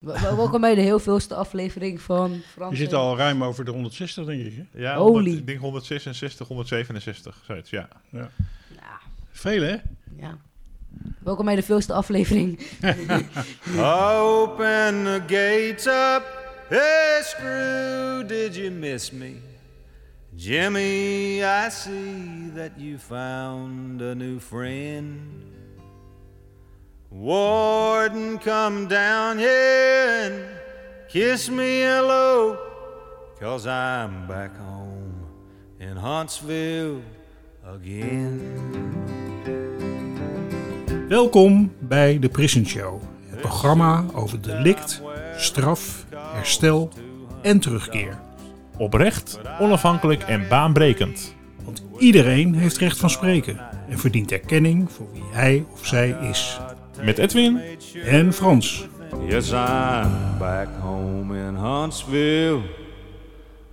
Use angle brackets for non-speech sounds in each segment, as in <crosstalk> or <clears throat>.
Wel- wel- Welkom bij de heel veelste aflevering van Frans. Je zit al ruim over de 160, denk ik. Hè? Ja, Holy. 100 ik denk 166, 167, zoiets, ja. Ja, Veel, hè? ja. Welkom bij de veelste aflevering. <laughs> Open the gates up. Hey, Screw, did you miss me? Jimmy, I see that you found a new friend. Warden, come down here kiss me hello. Cause I'm back home in Huntsville again. Welkom bij de Prison Show. Het programma over delict, straf, herstel en terugkeer. Oprecht, onafhankelijk en baanbrekend. Want iedereen heeft recht van spreken en verdient erkenning voor wie hij of zij is. Met Edwin, En Frans. Yes, I'm back home in Huntsville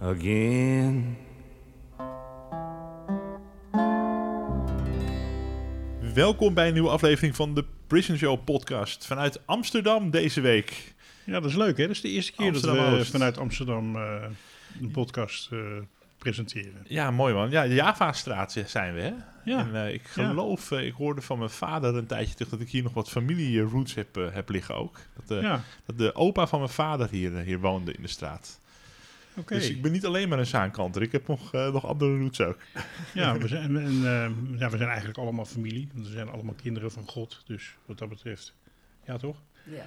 again. welkom bij een nieuwe aflevering van de Prison Show podcast. Vanuit Amsterdam deze week. Ja, dat is leuk, hè? Dat is de eerste keer dat we Amsterdam-Oost. vanuit Amsterdam eh, een podcast eh, presenteren. Ja, mooi man. Ja, de Java-straat zijn we, hè? Ja. En eh, ik geloof, eh, ik hoorde van mijn vader een tijdje terug dat ik hier nog wat familie-roots heb, eh, heb liggen ook. Dat, eh, Ja, dat de opa van mijn vader hier, hier woonde in de straat. oké. Dus ik ben niet alleen maar een zaankanter. Ik heb nog, eh, nog andere roots ook. Ja, <laughs> we zijn, en, eh, ja, we zijn eigenlijk allemaal familie. Want we zijn allemaal kinderen van God. Dus wat dat betreft. Ja, toch? Ja.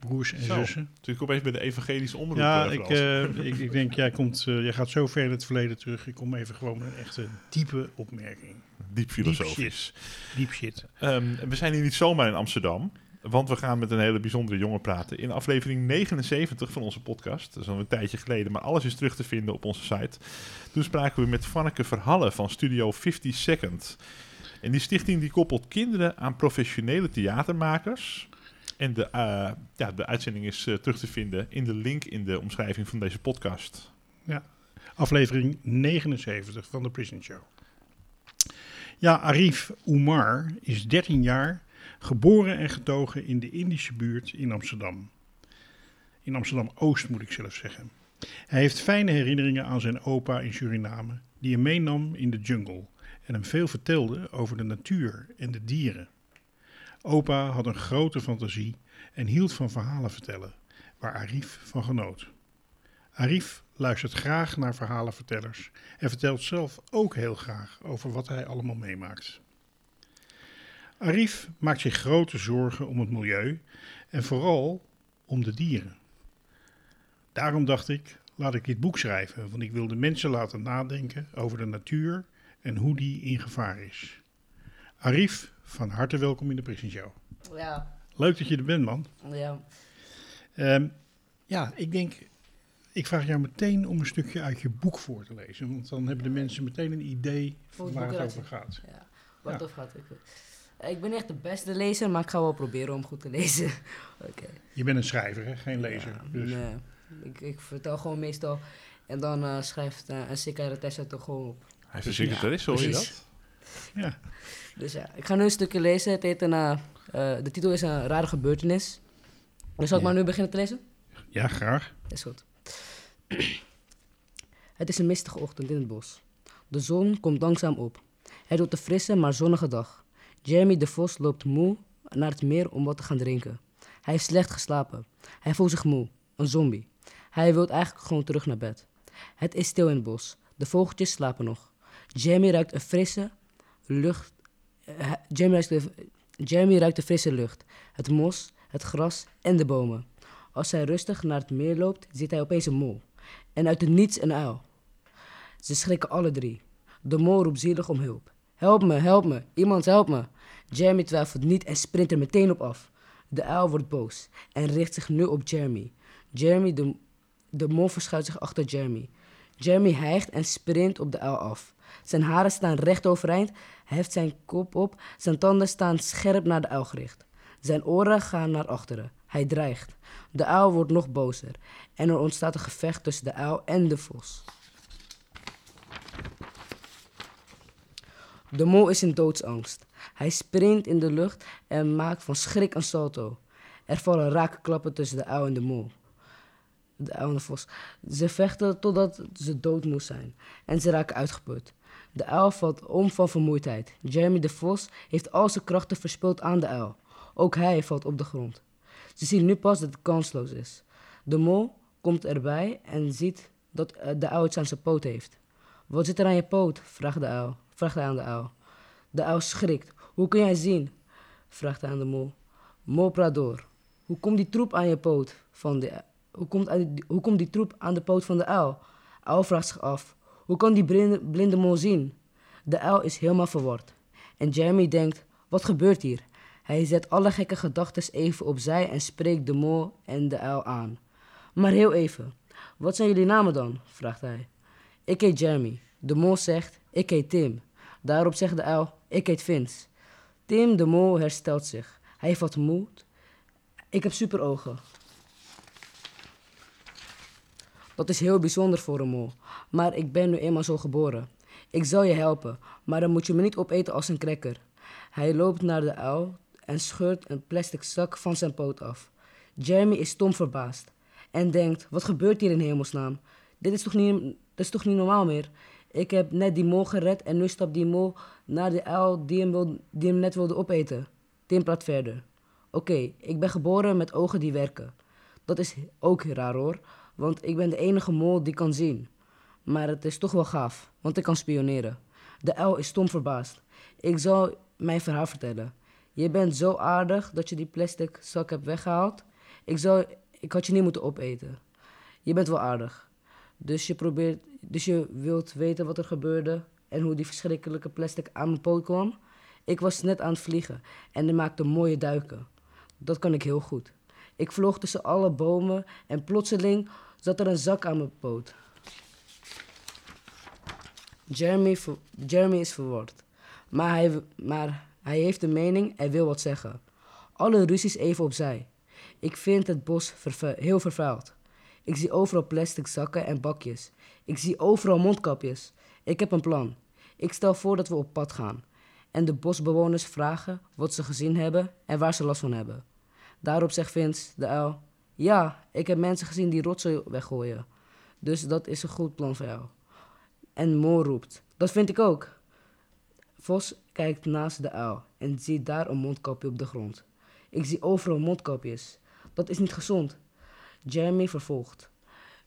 Broers en Zo. zussen. Toen ik opeens bij de evangelische omroep Ja, ik, eh, ik, ik denk, jij, komt, eh, jij gaat zo ver in het verleden terug. Ik kom even gewoon met een echte diepe opmerking. Diep filosofisch. Deep shit. Ehm, we zijn hier niet zomaar in Amsterdam. Want we gaan met een hele bijzondere jongen praten. In aflevering 79 van onze podcast. Dat is al een tijdje geleden, maar alles is terug te vinden op onze site. Toen spraken we met Vanneke Verhalle van Studio 50 Second. En die stichting die koppelt kinderen aan professionele theatermakers. En de, eh, ja, de uitzending is eh, terug te vinden in de link in de omschrijving van deze podcast. Aflevering 79 van de Prison Show. Ja, Arif Umar is 13 jaar, geboren en getogen in de Indische buurt in Amsterdam. In Amsterdam-Oost moet ik zelf zeggen. Hij heeft fijne herinneringen aan zijn opa in Suriname, die hem meenam in de jungle en hem veel vertelde over de natuur en de dieren. Opa had een grote fantasie en hield van verhalen vertellen, waar Arif van genoot. Arif luistert graag naar verhalenvertellers en vertelt zelf ook heel graag over wat hij allemaal meemaakt. Arif maakt zich grote zorgen om het milieu en vooral om de dieren. Daarom dacht ik, laat ik dit boek schrijven, want ik wil de mensen laten nadenken over de natuur en hoe die in gevaar is. Arif, van harte welkom in de Prison Show. Ja. Leuk dat je er bent, man. ja. Ehm, ja, ik denk, ik vraag jou meteen om een stukje uit je boek voor te lezen. Want dan hebben de mensen meteen een idee van het waar het over gaat. ja. Wat Ja. tof gaat. Ik, ik ben echt de beste lezer, maar ik ga wel proberen om goed te lezen. <laughs> Oké. Je bent een schrijver, hè? geen lezer. Ja, dus. Nee. Ik, ik vertel gewoon meestal. En dan eh, schrijft eh, een secretaresse toch gewoon op. Hij is een secretaresse, hoor je dat? Ja. Dus ja, ik ga nu een stukje lezen. Het heet een, eh, eh, de titel is een rare gebeurtenis. Dus zal ik Ja. maar nu beginnen te lezen? ja, graag. Is goed. <clears throat> Het is een mistige ochtend in het bos. De zon komt langzaam op. Het wordt een frisse maar zonnige dag. Jeremy de Vos loopt moe naar het meer om wat te gaan drinken. Hij heeft slecht geslapen. Hij voelt zich moe. Een zombie. Hij wil eigenlijk gewoon terug naar bed. Het is stil in het bos. De vogeltjes slapen nog. Jeremy ruikt een frisse lucht. Eh, Jeremy, ruikt de, frisse lucht. Het mos, het gras en de bomen. Als hij rustig naar het meer loopt, ziet hij opeens een mol. En uit het niets een uil. Ze schrikken alle drie. De mol roept zielig om hulp. Help me, help me, iemand help me. Jeremy twijfelt niet en sprint er meteen op af. De uil wordt boos en richt zich nu op Jeremy. Jeremy, de, de mol verschuilt zich achter Jeremy. Jeremy hijgt en sprint op de uil af. Zijn haren staan recht overeind, heft zijn kop op, zijn tanden staan scherp naar de uil gericht. Zijn oren gaan naar achteren. Hij dreigt. De uil wordt nog bozer en er ontstaat een gevecht tussen de uil en de vos. De mol is in doodsangst. Hij sprint in de lucht en maakt van schrik een salto. Er vallen rake klappen tussen de uil en de mol. De uil en de vos. Ze vechten totdat ze dood moest zijn. En ze raken uitgeput. De uil valt om van vermoeidheid. Jeremy de vos heeft al zijn krachten verspild aan de uil. Ook hij valt op de grond. Ze zien nu pas dat het kansloos is. De mol komt erbij en ziet dat eh, de uil iets aan zijn poot heeft. Wat zit er aan je poot? vraagt, de uil, vraagt hij aan de uil. De uil schrikt. Hoe kun jij zien? vraagt hij aan de mol. Mol praat door. Hoe komt die troep aan je poot? Van de, hoe, komt, hoe komt die troep aan de poot van de uil? Uil vraagt zich af. Hoe kan die blinde, blinde mol zien? De uil is helemaal verward. En Jeremy denkt, wat gebeurt hier? Hij zet alle gekke gedachten even opzij en spreekt de mol en de uil aan. Maar heel even, wat zijn jullie namen dan? vraagt hij. Ik heet Jeremy. De mol zegt, ik heet Tim. Daarop zegt de uil, ik heet Vince. Tim de mol herstelt zich. Hij wat moed. Ik heb superogen. Dat is heel bijzonder voor een mol. Maar ik ben nu eenmaal zo geboren. Ik zal je helpen, maar dan moet je me niet opeten als een cracker. Hij loopt naar de uil en scheurt een plastic zak van zijn poot af. Jeremy is stom verbaasd en denkt: wat gebeurt hier in hemelsnaam? Dit is toch niet, dit is toch niet normaal meer? Ik heb net die mol gered en nu stapt die mol naar de uil die hem, die hem net wilde opeten. Tim praat verder. Oké, ik ben geboren met ogen die werken. Dat is ook raar hoor, want ik ben de enige mol die kan zien. Maar het is toch wel gaaf, want ik kan spioneren. De uil is stom verbaasd. Ik zal mijn verhaal vertellen. Je bent zo aardig dat je die plastic zak hebt weggehaald. Ik, zou, ik had je niet moeten opeten. Je bent wel aardig. Dus je, probeert, dus je wilt weten wat er gebeurde en hoe die verschrikkelijke plastic aan mijn poot kwam? Ik was net aan het vliegen en ik maakte mooie duiken. Dat kan ik heel goed. Ik vloog tussen alle bomen en plotseling zat er een zak aan mijn poot. Jeremy, Jeremy is verward. Maar hij, maar hij heeft een mening en wil wat zeggen. Alle ruzies even opzij. Ik vind het bos heel vervuild. Ik zie overal plastic zakken en bakjes. Ik zie overal mondkapjes. Ik heb een plan. Ik stel voor dat we op pad gaan. En de bosbewoners vragen wat ze gezien hebben en waar ze last van hebben. Daarop zegt Vince, de uil... Ja, ik heb mensen gezien die rotzooi weggooien. Dus dat is een goed plan voor jou. En Mo roept, dat vind ik ook. Vos kijkt naast de uil en ziet daar een mondkapje op de grond. Ik zie overal mondkapjes. Dat is niet gezond. Jeremy vervolgt.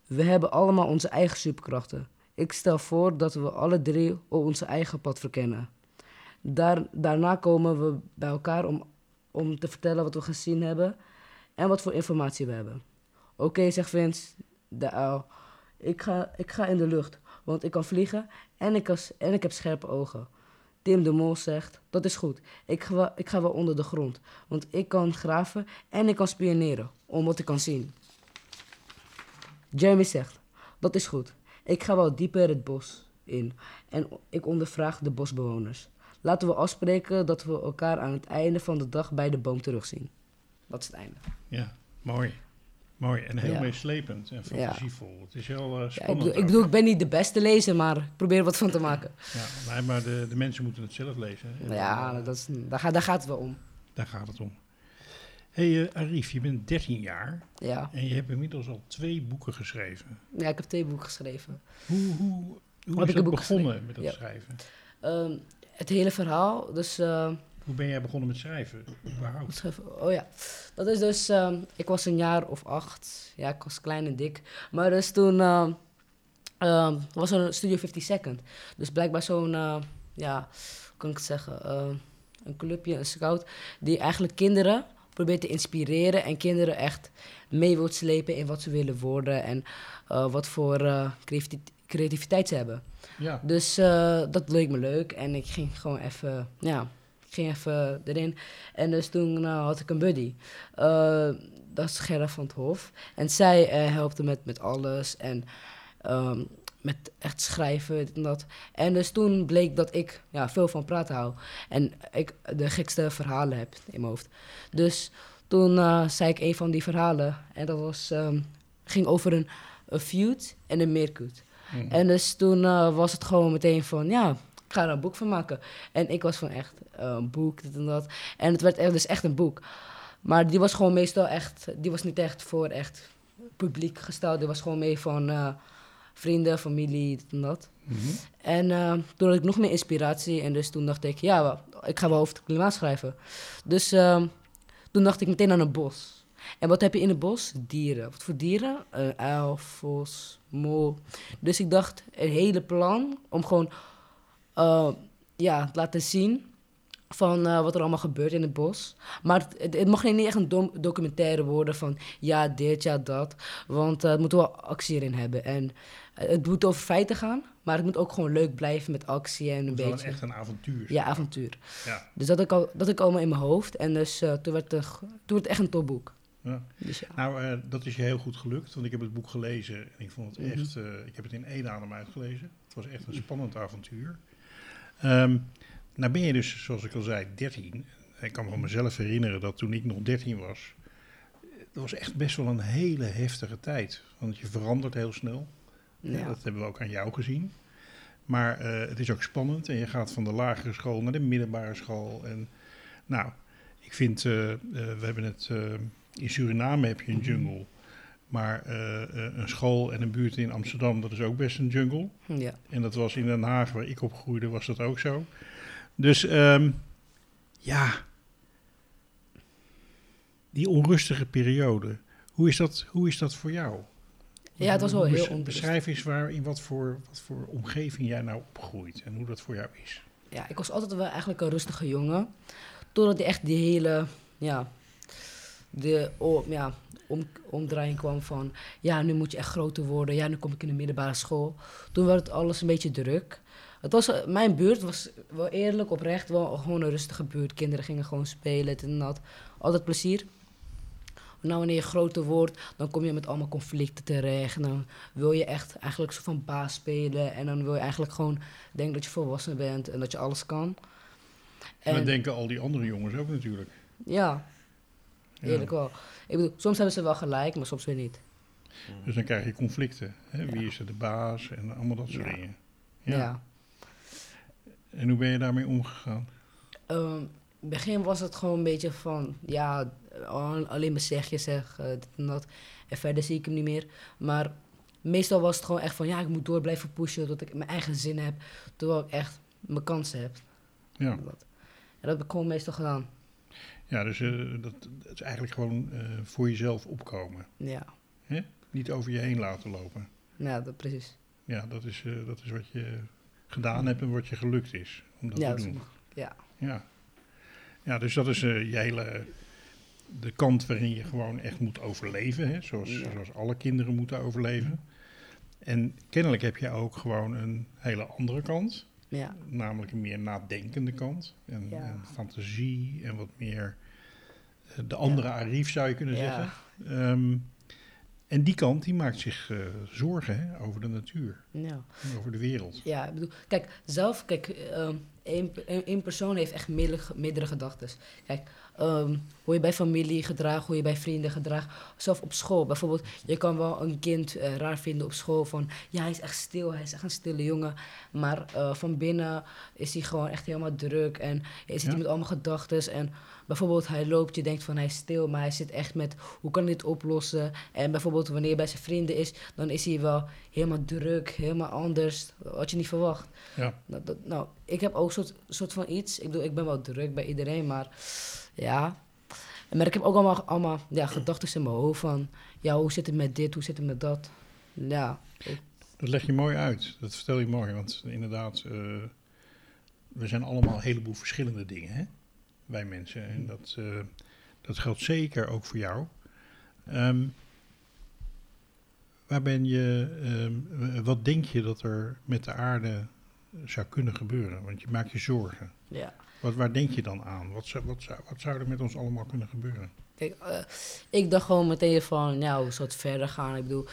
We hebben allemaal onze eigen superkrachten. Ik stel voor dat we alle drie onze eigen pad verkennen. Daar, daarna komen we bij elkaar om, om te vertellen wat we gezien hebben en wat voor informatie we hebben. Oké, zegt Vince, de uil. Ik ga, ik ga in de lucht, want ik kan vliegen en ik, kan, s- en ik heb scherpe ogen. Tim de Mol zegt, dat is goed. Ik ga, ik ga wel onder de grond, want ik kan graven en ik kan spioneren, om wat ik kan zien. Jeremy zegt, dat is goed. Ik ga wel dieper het bos in en ik ondervraag de bosbewoners. Laten we afspreken dat we elkaar aan het einde van de dag bij de boom terugzien. Dat is het einde. Ja, mooi. Mooi en heel Ja. meeslepend en fantasievol. Het is heel Ja, ik, spannend. bedoel, ik bedoel, ik ben niet de beste lezer, maar ik probeer er wat van te maken. Ja, maar de, de mensen moeten het zelf lezen. En ja, dat is, daar, gaat, daar gaat het wel om. Daar gaat het om. hey, eh, Arif, je bent 13 jaar Ja. en je hebt inmiddels al twee boeken geschreven. ja, ik heb twee boeken geschreven. Hoe, hoe, hoe Heb is ik begonnen met dat schrijven? Ehm, het hele verhaal, dus... eh, Hoe ben jij begonnen met schrijven? Überhaupt? Schreef- Oh ja, dat is dus, ehm, ik was een jaar of acht. Ja, ik was klein en dik. Maar dus toen ehm, ehm, was er een Studio 50 Second. Dus blijkbaar zo'n, eh, ja, hoe kan ik het zeggen, ehm, een clubje, een scout, die eigenlijk kinderen probeert te inspireren en kinderen echt mee wilt slepen in wat ze willen worden en eh, wat voor eh, creati- creativiteit ze hebben. Ja, Dus eh, dat leek me leuk en ik ging gewoon even, ja, ging even erin. En dus toen eh, had ik een buddy, eh, dat is Gerda van het Hof. En zij eh, helpte met, met alles en ehm, met echt schrijven dit en dat. En dus toen bleek dat ik ja, veel van praten hou en ik de gekste verhalen heb in mijn hoofd. Dus toen eh, zei ik een van die verhalen en dat was, ehm, ging over een, een feud en een meerkoet. Mhm. En dus toen was het gewoon meteen van, ja, ik ga er een boek van maken. En ik was van echt, eh, een boek, dit en dat. En het werd dus echt een boek. Maar die was gewoon meestal echt, die was niet echt voor echt publiek gesteld. Die was gewoon mee van eh, vrienden, familie, dit en dat. Mhm. En eh, toen had ik nog meer inspiratie. En dus toen dacht ik, ja, ik ga wel over het klimaat schrijven. Dus eh, toen dacht ik meteen aan een bos. En wat heb je in het bos? Dieren. Wat voor dieren? Een uil, vos, mol. Dus ik dacht, een hele plan om gewoon eh, ja, te laten zien van eh, wat er allemaal gebeurt in het bos. Maar het, het mag niet echt een dom- documentaire worden van ja, dit, ja, dat. Want eh, het moet wel actie erin hebben. En het moet over feiten gaan, maar het moet ook gewoon leuk blijven met actie en een Het beetje... echt een avontuur. Ja, avontuur. Ja. Dus dat had ik, al, dat ik allemaal in mijn hoofd. En dus toen, werd het, toen werd het echt een topboek. Ja. Dus ja. Nou, dat is je heel goed gelukt, want ik heb het boek gelezen en ik vond het Mhm. echt, ik heb het in één adem uitgelezen. Het was echt een spannend avontuur. Ehm, nou ben je dus, zoals ik al zei, 13. Ik kan me van mezelf herinneren dat toen ik nog 13 was, dat was echt best wel een hele heftige tijd. Want je verandert heel snel. Ja. Dat hebben we ook aan jou gezien. Maar eh, het is ook spannend en je gaat van de lagere school naar de middelbare school. En nou, ik vind, eh, eh, we hebben het, in Suriname heb je een jungle. Maar eh, eh, een school en een buurt in Amsterdam, dat is ook best een jungle. ja. En dat was in Den Haag, waar ik opgroeide, was dat ook zo. Dus ehm, ja, die onrustige periode, hoe is dat, hoe is dat voor jou? Ja, het was wel heel onrustig. Beschrijf eens waar, in wat voor, wat voor omgeving jij nou opgroeit en hoe dat voor jou is. ja, ik was altijd wel eigenlijk een rustige jongen. Totdat die echt die hele, ja, de o- ja, om, omdraaiing kwam van, ja, nu moet je echt groter worden. Ja, nu kom ik in de middelbare school. Toen werd het alles een beetje druk. Het was, eh, mijn buurt was wel eerlijk, oprecht, wel gewoon een rustige buurt. Kinderen gingen gewoon spelen, en dat. Altijd plezier. Nou, wanneer je groter wordt, dan kom je met allemaal conflicten terecht. En dan wil je echt eigenlijk zo van baas spelen. En dan wil je eigenlijk gewoon denken dat je volwassen bent en dat je alles kan. En dat En, denken al die andere jongens ook natuurlijk. ja, Ja. eerlijk wel. Ik bedoel, soms hebben ze wel gelijk, maar soms weer niet. Dus dan krijg je conflicten. Hè? Wie Ja. is er de baas en allemaal dat soort Ja. dingen. Ja. En hoe ben je daarmee omgegaan? Ehm, in het begin was het gewoon een beetje van, ja, al- alleen maar zeg je zeg, dit en dat. En verder zie ik hem niet meer. Maar meestal was het gewoon echt van, ja, ik moet door blijven pushen tot ik mijn eigen zin heb. Terwijl ik echt mijn kansen heb. Ja, Dat. En dat heb ik gewoon meestal gedaan. Ja dus eh, dat, dat is eigenlijk gewoon eh, voor jezelf opkomen. Ja, Niet over je heen laten lopen. ja dat, precies. Ja, dat is, eh, dat is wat je gedaan hebt en wat je gelukt is om dat ja, te dat is- doen. ja. Ja. ja, dus dat is je hele, de kant waarin je gewoon echt moet overleven. Hè? Zoals, Ja. zoals alle kinderen moeten overleven. En kennelijk heb je ook gewoon een hele andere kant. ja. Namelijk een meer nadenkende kant. En, Ja. en fantasie en wat meer de andere Arif zou je kunnen Ja. zeggen. Ehm, en die kant die maakt zich eh, zorgen hè, over de natuur, ja. en over de wereld. Ja, ik bedoel, kijk, zelf, kijk, ehm, één, persoon heeft echt meerdere, meerdere gedachten. Kijk, ehm, hoe je bij familie gedraagt, hoe je bij vrienden gedraagt. Zelf op school, bijvoorbeeld, je kan wel een kind eh, raar vinden op school van, ja, hij is echt stil, hij is echt een stille jongen. Maar eh, van binnen is hij gewoon echt helemaal druk en hij zit Ja. met allemaal gedachten. En bijvoorbeeld, hij loopt, je denkt van, hij is stil, maar hij zit echt met, hoe kan hij dit oplossen? En bijvoorbeeld, wanneer hij bij zijn vrienden is, dan is hij wel helemaal druk, helemaal anders, wat je niet verwacht. Ja. Nou, dat, nou, ik heb ook soort, soort van iets. Ik bedoel, ik ben wel druk bij iedereen, maar ja. Maar ik heb ook allemaal, allemaal ja, gedachten in mijn hoofd van... Ja, hoe zit het met dit, hoe zit het met dat? Ja, Dat leg je mooi uit. Dat vertel je mooi. Want inderdaad, eh, we zijn allemaal een heleboel verschillende dingen, hè? Wij mensen. En dat, eh, dat geldt zeker ook voor jou. Ehm, waar ben je, ehm, wat denk je dat er met de aarde zou kunnen gebeuren? Want je maakt je zorgen. ja. Wat, waar denk je dan aan? Wat zou, wat, zou, wat zou er met ons allemaal kunnen gebeuren? Kijk, eh, ik dacht gewoon meteen van, nou, het verder gaan? Ik bedoel,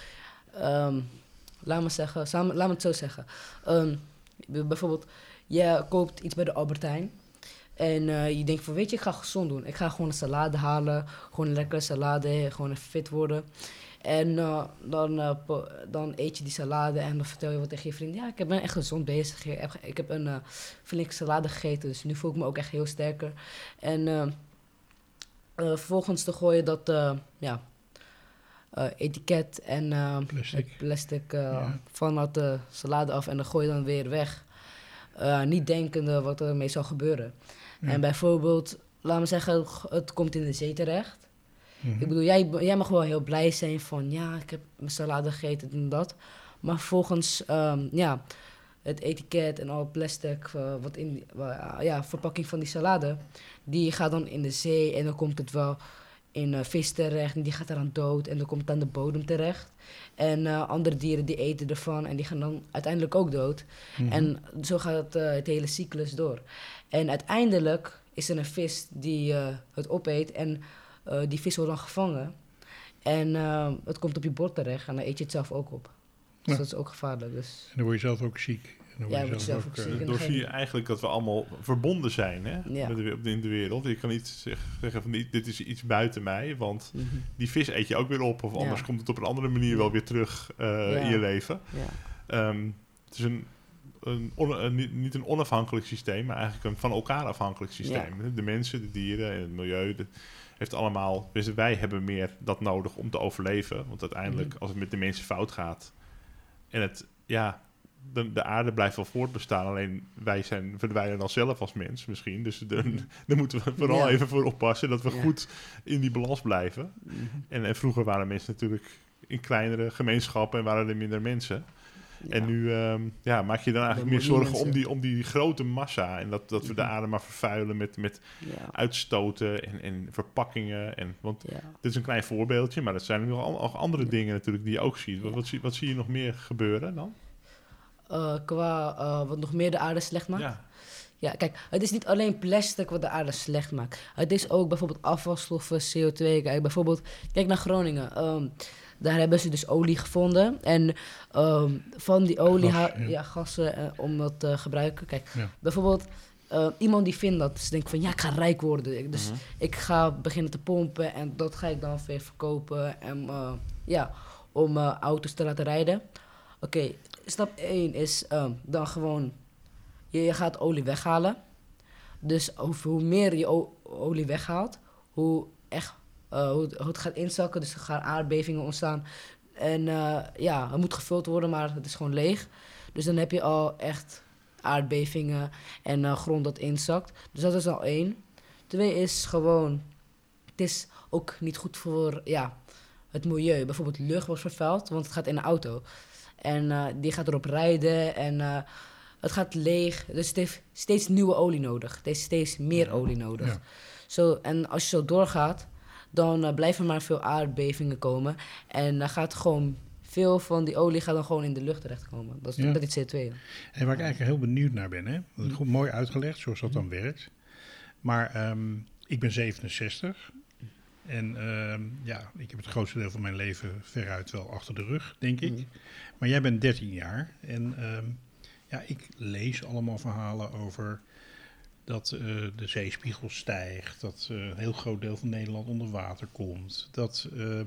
ehm, laat me zeggen, samen, laat me het zo zeggen. Ehm, bijvoorbeeld, je koopt iets bij de Albertijn. En eh, je denkt van, weet je, ik ga gezond doen. Ik ga gewoon een salade halen. Gewoon een lekkere salade, gewoon even fit worden. En eh, dan, eh, dan eet je die salade en dan vertel je wat tegen je vriend. Ja, ik ben echt gezond bezig. Ik heb, ik heb een eh, flinke salade gegeten, dus nu voel ik me ook echt heel sterker. En vervolgens te gooien dat ja, etiket en Plastic. plastic Ja. vanuit de salade af en dan gooi je dan weer weg. Niet denkende wat er ermee zou gebeuren. Ja. En bijvoorbeeld, laten we zeggen, het komt in de zee terecht. Mhm. Ik bedoel, jij, jij mag wel heel blij zijn van ja, ik heb mijn salade gegeten en dat. Maar vervolgens, ehm, ja, het etiket en al het plastic, eh, wat in ja, verpakking van die salade, die gaat dan in de zee en dan komt het wel in eh, vis terecht en die gaat eraan dood en dan komt het aan de bodem terecht. En eh, andere dieren die eten ervan en die gaan dan uiteindelijk ook dood. Mhm. En zo gaat het, eh, het hele cyclus door. En uiteindelijk is er een vis die het opeet en die vis wordt dan gevangen. En het komt op je bord terecht en dan eet je het zelf ook op. Dus Ja. dat is ook gevaarlijk. Dus En dan word je zelf ook ziek. Je zelf ook eh, Door zie je eigenlijk dat we allemaal verbonden zijn hè? Ja. Met de, in de wereld. Je kan niet zeg- zeggen van dit is iets buiten mij, want mhm. die vis eet je ook weer op. Of Ja. anders komt het op een andere manier wel weer terug eh, Ja. in je leven. ja. Ehm, het is een, een, on- een- niet, een onafhankelijk systeem, maar eigenlijk een van elkaar afhankelijk systeem. De mensen, de dieren en het milieu. De, heeft allemaal, dus wij hebben meer dat nodig om te overleven. Want uiteindelijk, Mhm. als het met de mensen fout gaat en het, ja, de, de aarde blijft wel voortbestaan. Alleen wij zijn, verdwijnen dan zelf als mens misschien. Dus daar <laughs> moeten we vooral Ja. even voor oppassen dat we Ja. goed in die balans blijven. Mhm. En, en vroeger waren mensen natuurlijk in kleinere gemeenschappen en waren er minder mensen. En nu ehm, ja, maak je dan eigenlijk meer zorgen om die, om die grote massa. En dat, dat we de Mhm. aarde maar vervuilen met, met uitstoten en, en verpakkingen. En, want dit is een klein voorbeeldje, maar dat zijn nog al, al andere dingen natuurlijk die je ook ziet. Wat, Ja. wat, zie, wat zie je nog meer gebeuren dan? Eh, qua eh, wat nog meer de aarde slecht maakt. Ja. Ja, kijk, het is niet alleen plastic wat de aarde slecht maakt. Het is ook bijvoorbeeld afvalstoffen, CO2. Kijk, bijvoorbeeld, kijk naar Groningen. Ehm, daar hebben ze dus olie gevonden. En ehm, van die olie, Gas, ja. ja. gassen eh, om dat te gebruiken. Kijk, Ja. bijvoorbeeld, iemand die vindt dat, ze denkt van ja, ik ga rijk worden. Dus Mhm. ik ga beginnen te pompen en dat ga ik dan weer verkopen. En ja, om auto's te laten rijden. Oké, stap 1 is ehm, dan gewoon, je, gaat olie weghalen. Dus hoe, meer je olie weghaalt, hoe, echt, eh, hoe, het- gaat inzakken. Dus er gaan aardbevingen ontstaan. En eh, ja, het moet gevuld worden, maar het is gewoon leeg. Dus dan heb je al echt aardbevingen en eh, grond dat inzakt. Dus dat is al één. Twee is gewoon, het is ook niet goed voor ja, het milieu. Bijvoorbeeld lucht wordt vervuild, want het gaat in een auto. En eh, die gaat erop rijden en eh, het gaat leeg. Dus het heeft steeds nieuwe olie nodig. Het heeft steeds meer olie nodig. Ja. Zo, en als je zo doorgaat, dan eh, blijven er maar veel aardbevingen komen. En dan gaat gewoon veel van die olie gaat dan gewoon in de lucht terechtkomen. Dat is Ja. dat is CO2. En waar ik eigenlijk heel benieuwd naar ben, hè? dat is goed mooi uitgelegd zoals dat dan Mhm. werkt. Maar ehm, ik ben 67 en ehm, ja, ik heb het grootste deel van mijn leven veruit wel achter de rug, denk ik. Mhm. Maar jij bent 13 jaar en ehm, ja, ik lees allemaal verhalen over dat eh, de zeespiegel stijgt, dat eh, een heel groot deel van Nederland onder water komt, dat eh, eh,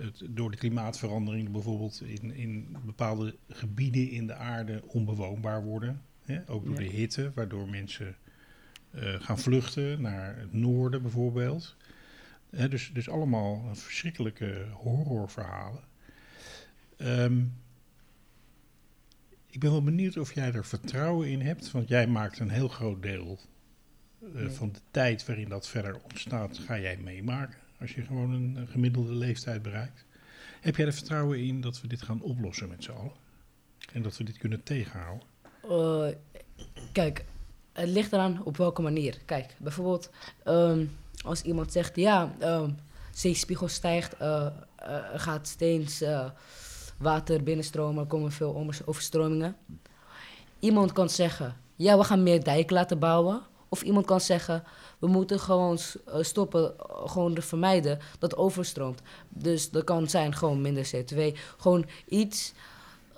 het door de klimaatverandering bijvoorbeeld in, in bepaalde gebieden in de aarde onbewoonbaar worden. Hè? Ook door Ja. de hitte, waardoor mensen gaan vluchten naar het noorden bijvoorbeeld. Dus, dus allemaal verschrikkelijke horrorverhalen. Ehm, ik ben wel benieuwd of jij er vertrouwen in hebt, want jij maakt een heel groot deel eh, van de tijd waarin dat verder ontstaat, ga jij meemaken. Als je gewoon een, een gemiddelde leeftijd bereikt. Heb jij er vertrouwen in dat we dit gaan oplossen met z'n allen? En dat we dit kunnen tegenhouden? Eh, kijk, het ligt eraan op welke manier. Kijk, bijvoorbeeld ehm, als iemand zegt, ja, ehm zeespiegel stijgt, eh, eh, er gaat steeds eh, water binnenstromen, er komen veel overstromingen. Iemand kan zeggen, ja, we gaan meer dijken laten bouwen. Of iemand kan zeggen, we moeten gewoon eh, stoppen, eh, gewoon er vermijden dat overstroomt. Dus dat kan zijn gewoon minder CO2. Gewoon iets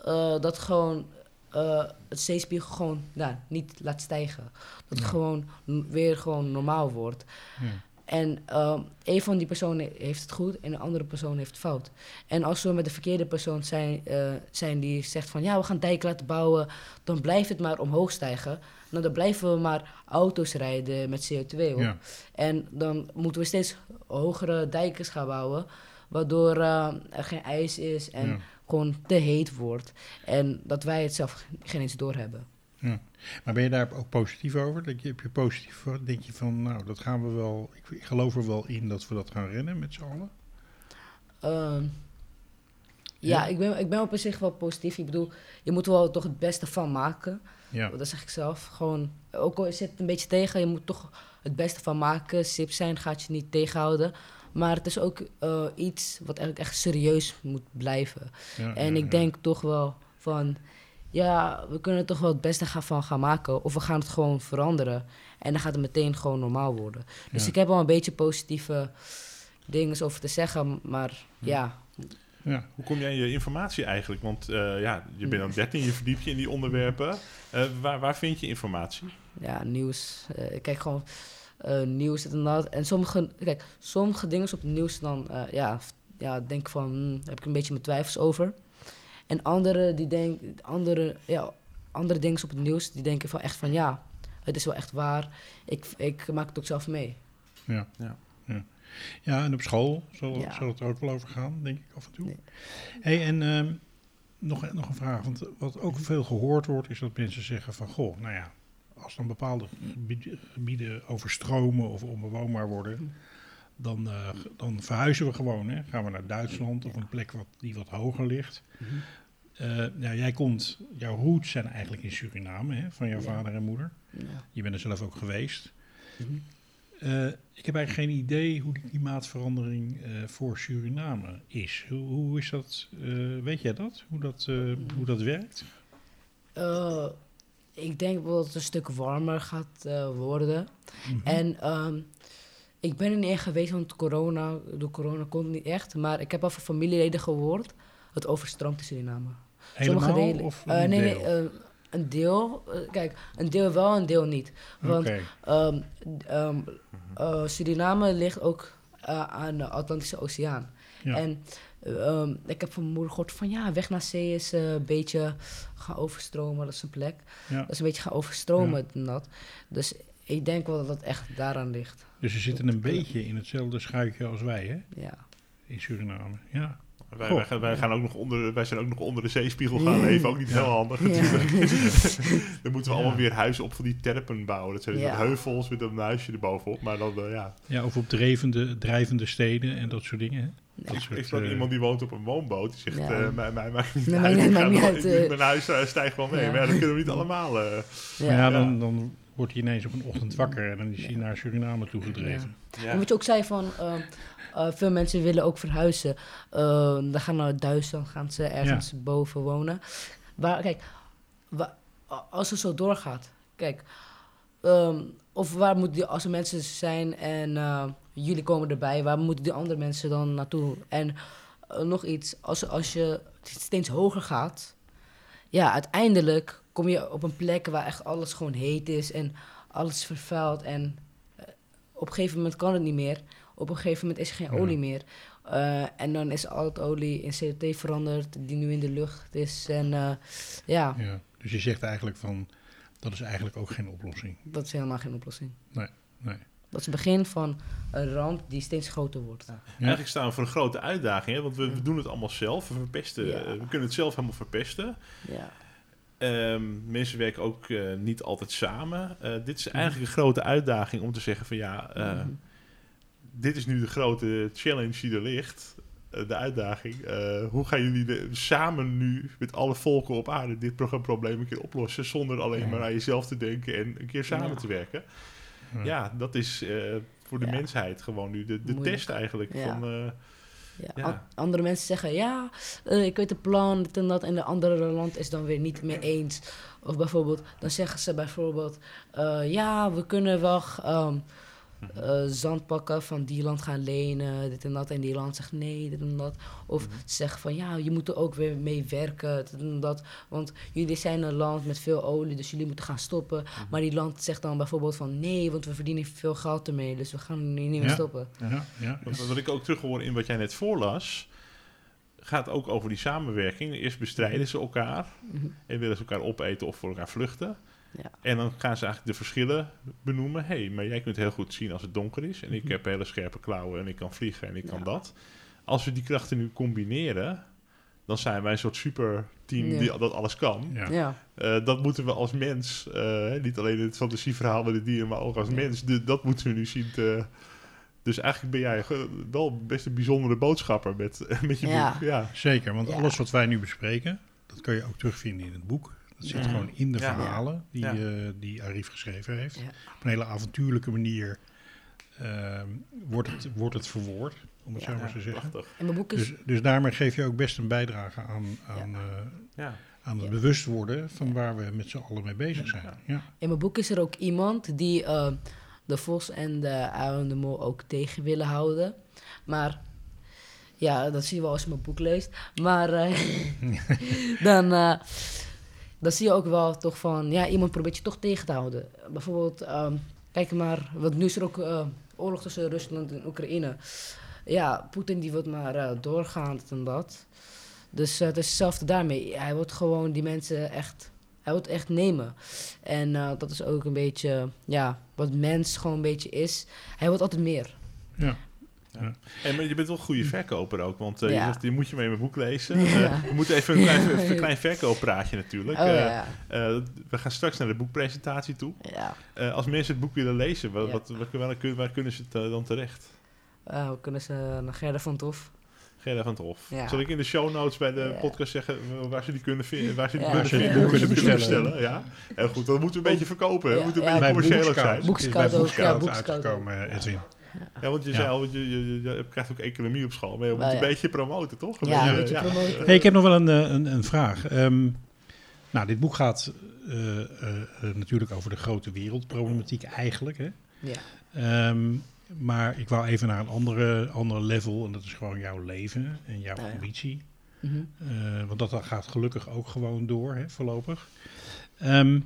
eh, dat gewoon eh, het zeespiegel gewoon nou, niet laat stijgen. Dat het Ja. gewoon weer gewoon normaal wordt. Ja. En ehm, een van die personen heeft het goed en de andere persoon heeft het fout. En als we met de verkeerde persoon zijn, eh, zijn die zegt van ja, we gaan dijken laten bouwen, dan blijft het maar omhoog stijgen. Nou, dan blijven we maar auto's rijden met CO2 op. Ja. En dan moeten we steeds hogere dijkers gaan bouwen, waardoor eh, er geen ijs is en Ja. gewoon te heet wordt. En dat wij het zelf geen eens doorhebben. Ja. Maar ben je daar ook positief over? Denk je, heb je positief voor? Denk je van, nou, dat gaan we wel. Ik, geloof er wel in dat we dat gaan rennen met z'n allen. Ehm, Ja? ja, ik ben, ik ben op zich wel positief. Ik bedoel, je moet er wel toch het beste van maken. Ja. Dat zeg ik zelf. Gewoon, ook al zit het een beetje tegen, je moet toch het beste van maken. Sip zijn gaat je niet tegenhouden. Maar het is ook eh, iets wat eigenlijk echt serieus moet blijven. ja, En ja, ik ja. denk toch wel van, ja, we kunnen er toch wel het beste gaan van gaan maken. Of we gaan het gewoon veranderen. En dan gaat het meteen gewoon normaal worden. Dus Ja. ik heb wel een beetje positieve dingen over te zeggen. Maar ja, Ja. Hoe kom jij aan je informatie eigenlijk? Want eh, ja, je bent aan 13, je verdiept je in die onderwerpen. Eh, waar, waar vind je informatie? ja, nieuws. eh, ik kijk gewoon nieuws en dat. En sommige, kijk, sommige dingen op het nieuws dan, ja, ja, denk ik van, daar heb ik een beetje mijn twijfels over. En andere, die denk, andere, ja, andere dingen op het nieuws, die denken van echt van, ja, het is wel echt waar. Ik, ik maak het ook zelf mee. Ja. Ja. Ja. ja, en op school zal, Ja. zal het er ook wel over gaan, denk ik af en toe. Nee. Hey, en ehm, nog, nog een vraag, want wat ook veel gehoord wordt, is dat mensen zeggen van, goh, nou ja, als dan bepaalde gebied- gebieden overstromen of onbewoonbaar worden, dan, eh, dan verhuizen we gewoon. Hè? Gaan we naar Duitsland of een plek wat, die wat hoger ligt. Eh, nou, jij komt, jouw roots zijn eigenlijk in Suriname, hè, van jouw Ja. vader en moeder. Ja. Je bent er zelf ook geweest. Mhm. Eh, ik heb eigenlijk geen idee hoe die klimaatverandering eh, voor Suriname is. Hoe, hoe is dat? eh, weet jij dat? Hoe dat, eh, hoe dat werkt? Eh, ik denk dat het een stuk warmer gaat eh, worden. Mhm. En ehm, ik ben er niet echt geweest, want corona, door corona kon het niet echt. Maar ik heb al van familieleden gehoord, het overstroomt in Suriname. Helemaal Sommige delen, of eh, een nee, deel? nee, eh, een deel. eh, kijk, een deel wel, een deel niet. Want ehm, ehm, eh, Suriname ligt ook eh, aan de Atlantische Oceaan. ja. En ehm, ik heb van mijn moeder gehoord van ja, weg naar zee is eh, een beetje gaan overstromen. Dat is een plek. ja. Dat is een beetje gaan overstromen en dat. Dus ik denk wel dat het echt daaraan ligt. Dus ze zitten een beetje in hetzelfde schuitje als wij, hè? Ja. In Suriname. Ja. Wij, gaan, wij, gaan ook nog onder, wij zijn ook nog onder de zeespiegel gaan leven. Ook niet heel handig Ja. natuurlijk. <laughs> <laughs> Dan moeten we Ja. allemaal weer huizen op van die terpen bouwen. Dat zijn dus heuvels met een huisje erbovenop. Maar dan, eh, ja. ja, of op drijvende, drijvende steden en dat soort dingen. Hè? Ik, soort, ik sprak eh, iemand die woont op een woonboot. Die zegt, Ja. mij, mij maakt niet Nee, uit. maakt ik niet- ga maakt niet wel- uit, ik-. Mijn huis eh, stijgt wel mee. Ja. Maar ja, dat kunnen we niet allemaal. eh. Ja. dan, dan wordt hij ineens op een ochtend wakker en dan is hij naar Suriname toegedreven. En wat je ook zei van, ehm, eh, veel mensen willen ook verhuizen. Uh, dan gaan naar Duitsland, gaan ze ergens boven wonen. Waar, kijk, als het zo doorgaat, kijk, ehm, of waar moeten die, als er mensen zijn en eh, jullie komen erbij, waar moeten die andere mensen dan naartoe? En eh, nog iets, als, als je steeds hoger gaat, ja, uiteindelijk kom je op een plek waar echt alles gewoon heet is en alles vervuild en eh, op een gegeven moment kan het niet meer. Op een gegeven moment is er geen olie meer. Eh, en dan is al het olie in CO2 veranderd, die nu in de lucht is. En eh, ja, Ja. Dus je zegt eigenlijk van, dat is eigenlijk ook geen oplossing. dat is helemaal geen oplossing. Nee, nee. Dat is het begin van een ramp die steeds groter wordt. Eigenlijk staan we voor een grote uitdaging. Hè? Want we, we doen het allemaal zelf. We, verpesten, Ja. we kunnen het zelf helemaal verpesten. Ja, Ehm, mensen werken ook eh, niet altijd samen. Eh, dit is Mhm. eigenlijk een grote uitdaging om te zeggen van ja, eh, Mhm. dit is nu de grote challenge die er ligt. De uitdaging. Hoe gaan jullie de- samen nu met alle volken op aarde dit pro- probleem een keer oplossen zonder alleen maar aan jezelf te denken en een keer samen Ja. te werken? Ja. Dat is voor de Ja. mensheid gewoon nu de, de test eigenlijk. Van, ja. Andere mensen zeggen ja, eh, ik weet het plan, dit en dat. En de andere land is dan weer niet mee eens. Of bijvoorbeeld, dan zeggen ze bijvoorbeeld, eh, ja, we kunnen wel, ehm, eh, zand pakken van die land gaan lenen, dit en dat. En die land zegt nee, dit en dat. Of Mhm. zegt van ja, je moet er ook weer mee werken, dit en dat. Want jullie zijn een land met veel olie, dus jullie moeten gaan stoppen. Mhm. Maar die land zegt dan bijvoorbeeld van nee, want we verdienen veel geld ermee, dus we gaan nu niet meer Ja. stoppen. Ja, ja. Wat, wat ik ook terughoor in wat jij net voorlas, gaat ook over die samenwerking. Eerst bestrijden ze elkaar Mhm. en willen ze elkaar opeten of voor elkaar vluchten. Ja. En dan gaan ze eigenlijk de verschillen benoemen. Hé, hey, maar jij kunt heel goed zien als het donker is. En ik Mhm. heb hele scherpe klauwen en ik kan vliegen en ik kan dat. Als we die krachten nu combineren, dan zijn wij een soort superteam Ja. die dat alles kan. Ja. Ja. Eh, dat moeten we als mens, eh, niet alleen in het fantasieverhaal met de dieren, maar ook als Ja. mens, de- dat moeten we nu zien te... Dus eigenlijk ben jij wel best een bijzondere boodschapper met, <laughs> met je Ja. boek. Ja. Zeker, want Ja. alles wat wij nu bespreken, dat kun je ook terugvinden in het boek. Dat zit Ja. gewoon in de Ja. verhalen die, Ja. eh, die Arif geschreven heeft. Ja. Op een hele avontuurlijke manier ehm, wordt, het, wordt het verwoord, om het Ja. zo maar te zeggen. prachtig. En mijn boek is... Dus, dus daarmee geef je ook best een bijdrage aan, aan, eh, Ja. aan het Ja. bewust worden van waar we met z'n allen mee bezig zijn. Ja. Ja. In mijn boek is er ook iemand die eh, de vos en de uil en de mol ook tegen willen houden. Maar ja, dat zie je wel als je mijn boek leest. Maar eh, <laughs> <laughs> dan, eh, dan zie je ook wel toch van, ja, iemand probeert je toch tegen te houden. Bijvoorbeeld, ehm, kijk maar, want nu is er ook eh, oorlog tussen Rusland en Oekraïne. Ja, Poetin die wil maar eh, doorgaan, en dat. Dus eh, het is hetzelfde daarmee. Hij wil gewoon die mensen echt, hij het echt nemen. En dat is ook een beetje, ja, wat mens gewoon een beetje is. Hij wil altijd meer. Ja. En maar je bent wel een goede verkoper ook, want eh, je, Ja. zegt, je moet je mee in mijn boek lezen. Ja. Eh, we moeten even een klein, <laughs> even een klein verkooppraatje natuurlijk. Oh Eh, ja, eh, we gaan straks naar de boekpresentatie toe. ja. Eh, als mensen het boek willen lezen, wat, Ja. wat, waar, waar, kun- waar kunnen ze het dan terecht? Eh, hoe kunnen ze naar Gerda van Tof? Gerda van het Hof. Ja. Zal ik in de show notes bij de Ja. podcast zeggen waar ze die kunnen vinden? <laughs> Waar ze die Ja. kunnen vinden? kunnen bestellen. bestellen. Ja. Heel goed, dat moeten we een beetje verkopen. We Ja, moeten een ja. beetje commercieel Boekscout. zijn. Boekscout ja, Boekscout uitgekomen. Edwin. Ja, want je Ja. zei al, je, je, je, krijgt ook economie op school, maar je moet Nou, een beetje promoten, toch? Ja, een beetje, promoten. Hey, ik heb nog wel een, eh, een, een vraag. Ehm, nou, dit boek gaat eh, eh, natuurlijk over de grote wereldproblematiek eigenlijk. Hè? Ja. Ehm, maar ik wou even naar een andere, andere level. En dat is gewoon jouw leven en jouw Nou ja. ambitie. Mhm. Eh, want dat gaat gelukkig ook gewoon door, hè, voorlopig. Ehm,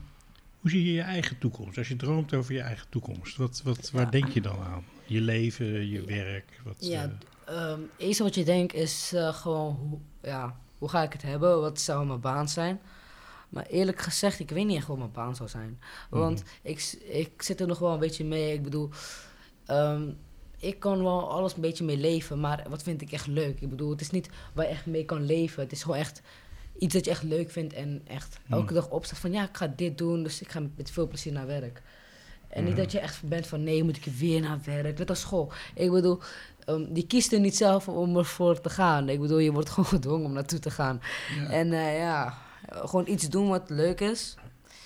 hoe zie je je eigen toekomst? Als je droomt over je eigen toekomst, wat, wat, waar Ja. denk je dan aan? Je leven, je werk? Wat, Ja, eh, Ehm, het eerste wat je denkt is eh, gewoon, hoe, ja, hoe ga ik het hebben? Wat zou mijn baan zijn? Maar eerlijk gezegd, ik weet niet echt wat mijn baan zou zijn. Want ik, s- ik zit er nog wel een beetje mee. Ik bedoel, ehm, ik kan wel alles een beetje mee leven, maar wat vind ik echt leuk? Ik bedoel, het is niet waar je echt mee kan leven. Het is gewoon echt iets dat je echt leuk vindt en echt elke Hmm. dag opstaat van ja, ik ga dit doen, dus ik ga met veel plezier naar werk. En niet Mhm. dat je echt bent van nee, moet ik weer naar werk, net als school. Ik bedoel, ehm, die kiest er niet zelf om ervoor te gaan. Ik bedoel, je wordt <laughs> gewoon gedwongen om naartoe te gaan. ja, En eh, ja, gewoon iets doen wat leuk is.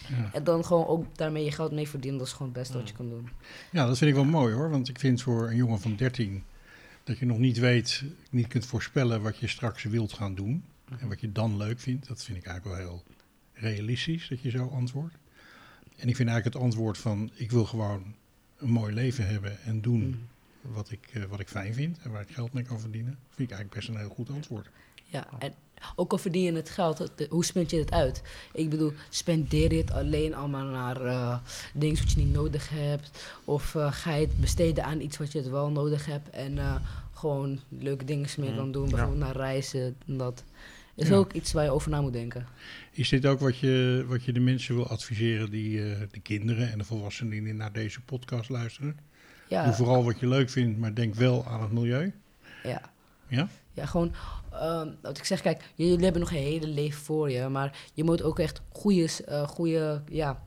ja. En dan gewoon ook daarmee je geld mee verdienen. Dat is gewoon het beste wat je kan doen. Ja, dat vind ik wel mooi hoor. Want ik vind voor een jongen van 13 dat je nog niet weet, niet kunt voorspellen wat je straks wilt gaan doen. En wat je dan leuk vindt. Dat vind ik eigenlijk wel heel realistisch dat je zo antwoordt. En ik vind eigenlijk het antwoord van ik wil gewoon een mooi leven hebben en doen Mm. wat, ik, eh, wat ik fijn vind en waar ik geld mee kan verdienen. Vind ik eigenlijk best een heel goed antwoord. Ja, en ook al verdien je het geld, het- hoe spend je het uit? Ik bedoel, spendeer je het alleen allemaal naar eh, dingen wat je niet nodig hebt? Of eh, ga je het besteden aan iets wat je het wel nodig hebt en eh, gewoon leuke dingen mee Mm, kan doen? ja. Bijvoorbeeld naar reizen en dat. Is Ja. ook iets waar je over na moet denken. Is dit ook wat je, wat je de mensen wil adviseren, die, eh, de kinderen en de volwassenen die naar deze podcast luisteren? Doe Ja, vooral wat je leuk vindt, maar denk wel aan het milieu. ja. Ja? Ja, gewoon, ehm, wat ik zeg, kijk, jullie hebben nog een hele leven voor je, maar je moet ook echt goede, eh, goede, ja,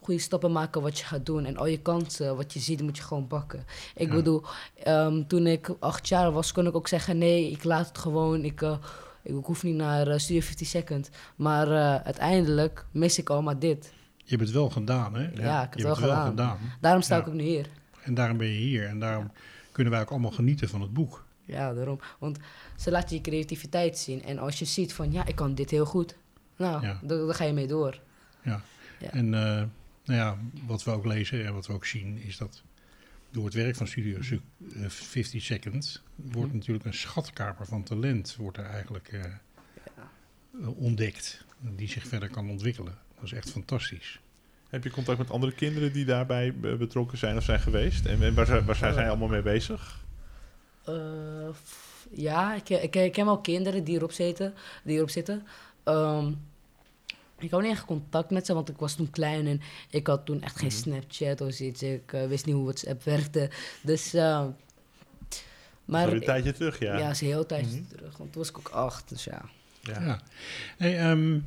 goede stappen maken wat je gaat doen. En al je kansen, wat je ziet, moet je gewoon pakken. Ik Ja. bedoel, ehm, toen ik acht jaar was, kon ik ook zeggen, nee, ik laat het gewoon, ik, eh, ik, hoef niet naar Studio 50 Second. Maar eh, uiteindelijk mis ik allemaal dit. Je hebt het wel gedaan, hè? Ja, ik heb je het hebt wel het wel gedaan. Daarom sta Ja. ik ook nu hier. En daarom ben je hier. En daarom kunnen wij ook allemaal genieten van het boek. Ja, daarom. Want ze laten je creativiteit zien. En als je ziet van, ja, ik kan dit heel goed. Nou, dan ga je mee door. Ja. En eh, nou ja, wat we ook lezen en wat we ook zien, is dat door het werk van Studio Su- eh, 50 Seconds wordt Mhm. natuurlijk een schatkamer van talent wordt er eigenlijk eh, eh, ontdekt. Die zich verder kan ontwikkelen. Dat is echt fantastisch. Heb je contact met andere kinderen die daarbij betrokken zijn of zijn geweest? En, en waar, zijn- waar zijn zij allemaal mee bezig? Eh, ja, ik, ik, ik ken wel kinderen die erop zitten. Die erop zitten. Ehm, ik had niet echt contact met ze, want ik was toen klein en ik had toen echt geen Mhm. Snapchat of zoiets. Ik eh, wist niet hoe WhatsApp werkte. Dus, eh, Maar een tijdje terug, ja. ja, is een heel tijdje Mhm. terug, want toen was ik ook acht, dus ja. Ja. Ja. Hey, ehm,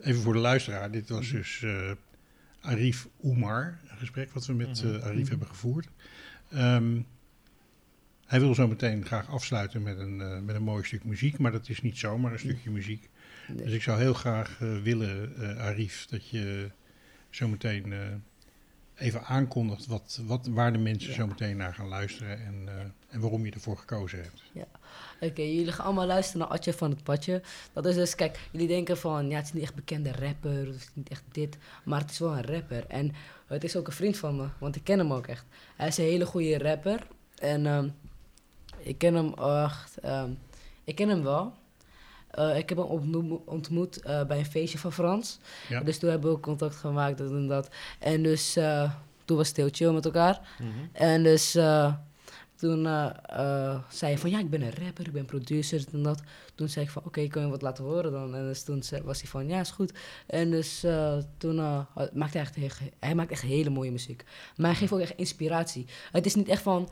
even voor de luisteraar. Dit Mhm. was dus eh, Arif Oemar. Een gesprek wat we met Mhm. eh, Arif Mhm. hebben gevoerd. Ehm, hij wil zo meteen graag afsluiten met een, eh, met een mooi stuk muziek. Maar dat is niet zomaar een stukje muziek. Nee. Dus ik zou heel graag eh, willen, eh, Arif, dat je zo meteen eh, even aankondigt wat, wat, waar de mensen Ja. zo meteen naar gaan luisteren en, en waarom je ervoor gekozen hebt. Oké, jullie gaan allemaal luisteren naar Atje van het Padje. Dat is dus, kijk, jullie denken van, ja, het is niet echt bekende rapper, of het is niet echt dit, maar het is wel een rapper. En het is ook een vriend van me, want ik ken hem ook echt. Hij is een hele goede rapper en ehm, ik ken hem echt, ehm, ik ken hem wel. Eh, ik heb hem ontmo- ontmoet eh, bij een feestje van Frans. Ja. Dus toen hebben we ook contact gemaakt dat en dat. En dus eh, toen was het heel chill met elkaar. Mhm. En dus toen eh, eh, zei hij van ja, ik ben een rapper, ik ben producer en dat. Toen zei ik van oké, kan je wat laten horen dan? En dus toen was hij van ja, is goed. En dus eh, toen maakte hij echt, heel- hij maakt echt hele mooie muziek. Maar hij geeft ook echt inspiratie. Het is niet echt van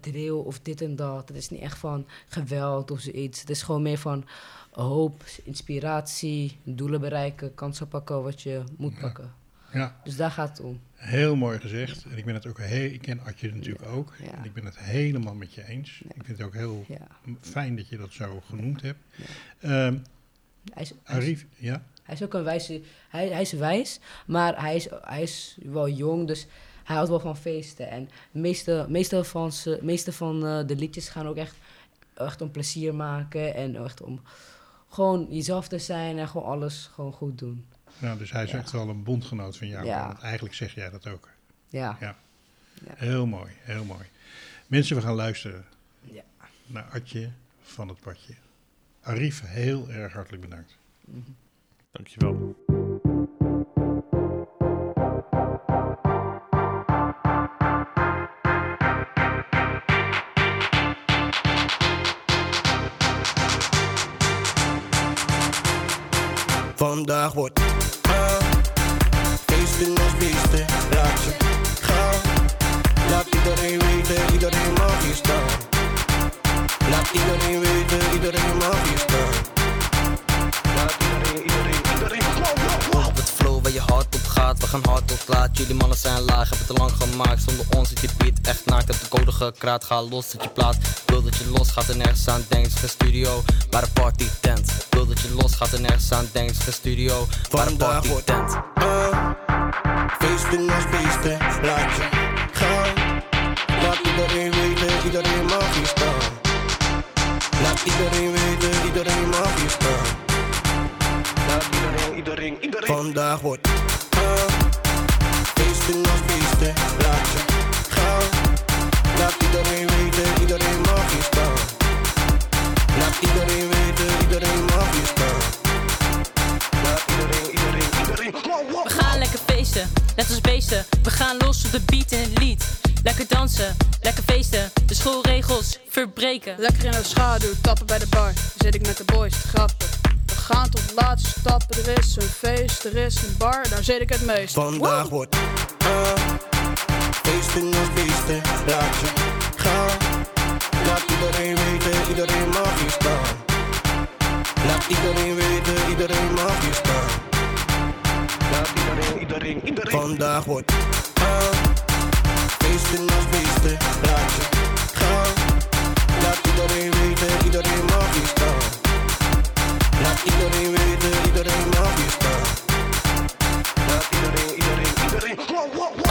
drill of dit en dat. Het is niet echt van geweld of zoiets. Het is gewoon meer van hoop, inspiratie, doelen bereiken, kansen pakken wat je moet Ja. pakken. Ja, Dus daar gaat het om. Heel mooi gezegd. En ik ben het ook heel, ik ken Adje natuurlijk ook. Ja. En ik ben het helemaal met je eens. Ja. Ik vind het ook heel fijn dat je dat zo genoemd hebt. Ehm, Hij is, hij is- Arif, ja? Hij is ook een wijze. Hij, hij is wijs, maar hij is, hij is wel jong, dus hij houdt wel van feesten. En de meeste, meeste van, z'n- meeste van eh, de liedjes gaan ook echt, echt om plezier maken en echt om gewoon jezelf te zijn en gewoon alles gewoon goed doen. Nou, dus hij is Ja. echt wel een bondgenoot van jou. Ja. Want eigenlijk zeg jij dat ook. Ja. Ja. Heel mooi, heel mooi. Mensen, we gaan luisteren Ja. naar Adje van het Padje. Arif, heel erg hartelijk bedankt. Mhm. Dankjewel. Vandaag wordt ah, feesten als beesten. Laat je gaan. Laat iedereen weten, iedereen mag hier staan. Laat iedereen weten, iedereen mag hier staan. Laat iedereen, iedereen, iedereen. Op het flow waar je we gaan hard op laat. Jullie mannen zijn laag, hebben het te lang gemaakt. Zonder ons zit je beat echt naakt, heb de code gekraakt. Ga los dat je plaat, wil dat je los gaat en nergens aan denkt. Geen studio, maar een party tent. Wil dat je los gaat en nergens aan denkt. Geen studio, maar een Vandaag party wordt tent. feesten als beesten. Laat je gaan. Laat iedereen weten, iedereen mag hier staan. Laat iedereen weten, iedereen mag hier staan. Laat iedereen, iedereen, iedereen. Vandaag wordt feesten als beesten. Laat je gaan. Laat iedereen weten, iedereen mag hier staan. Laat iedereen weten, iedereen mag hier staan. Laat iedereen, iedereen, iedereen. Wow, wow. We gaan lekker feesten, net als beesten. We gaan los op de beat in het lied. Lekker dansen, lekker feesten. De schoolregels verbreken. Lekker in de schaduw, tappen bij de bar. Zit ik met de boys te grappen. We gaan tot laatste stappen. Er is een feest, er is een bar. Daar zit ik het meest. Vandaag wordt ah, feesten als beesten. Laat je gaan. Laat iedereen weten, iedereen mag hier staan. Laat iedereen weten, iedereen mag hier staan. Laat iedereen, iedereen, iedereen. Vandaag wordt ah, feesten als beesten. Laat je gaan. Laat iedereen weten, iedereen mag hier staan. iedereen, iedereen mag je staan. Laat iedereen, iedereen, iedereen.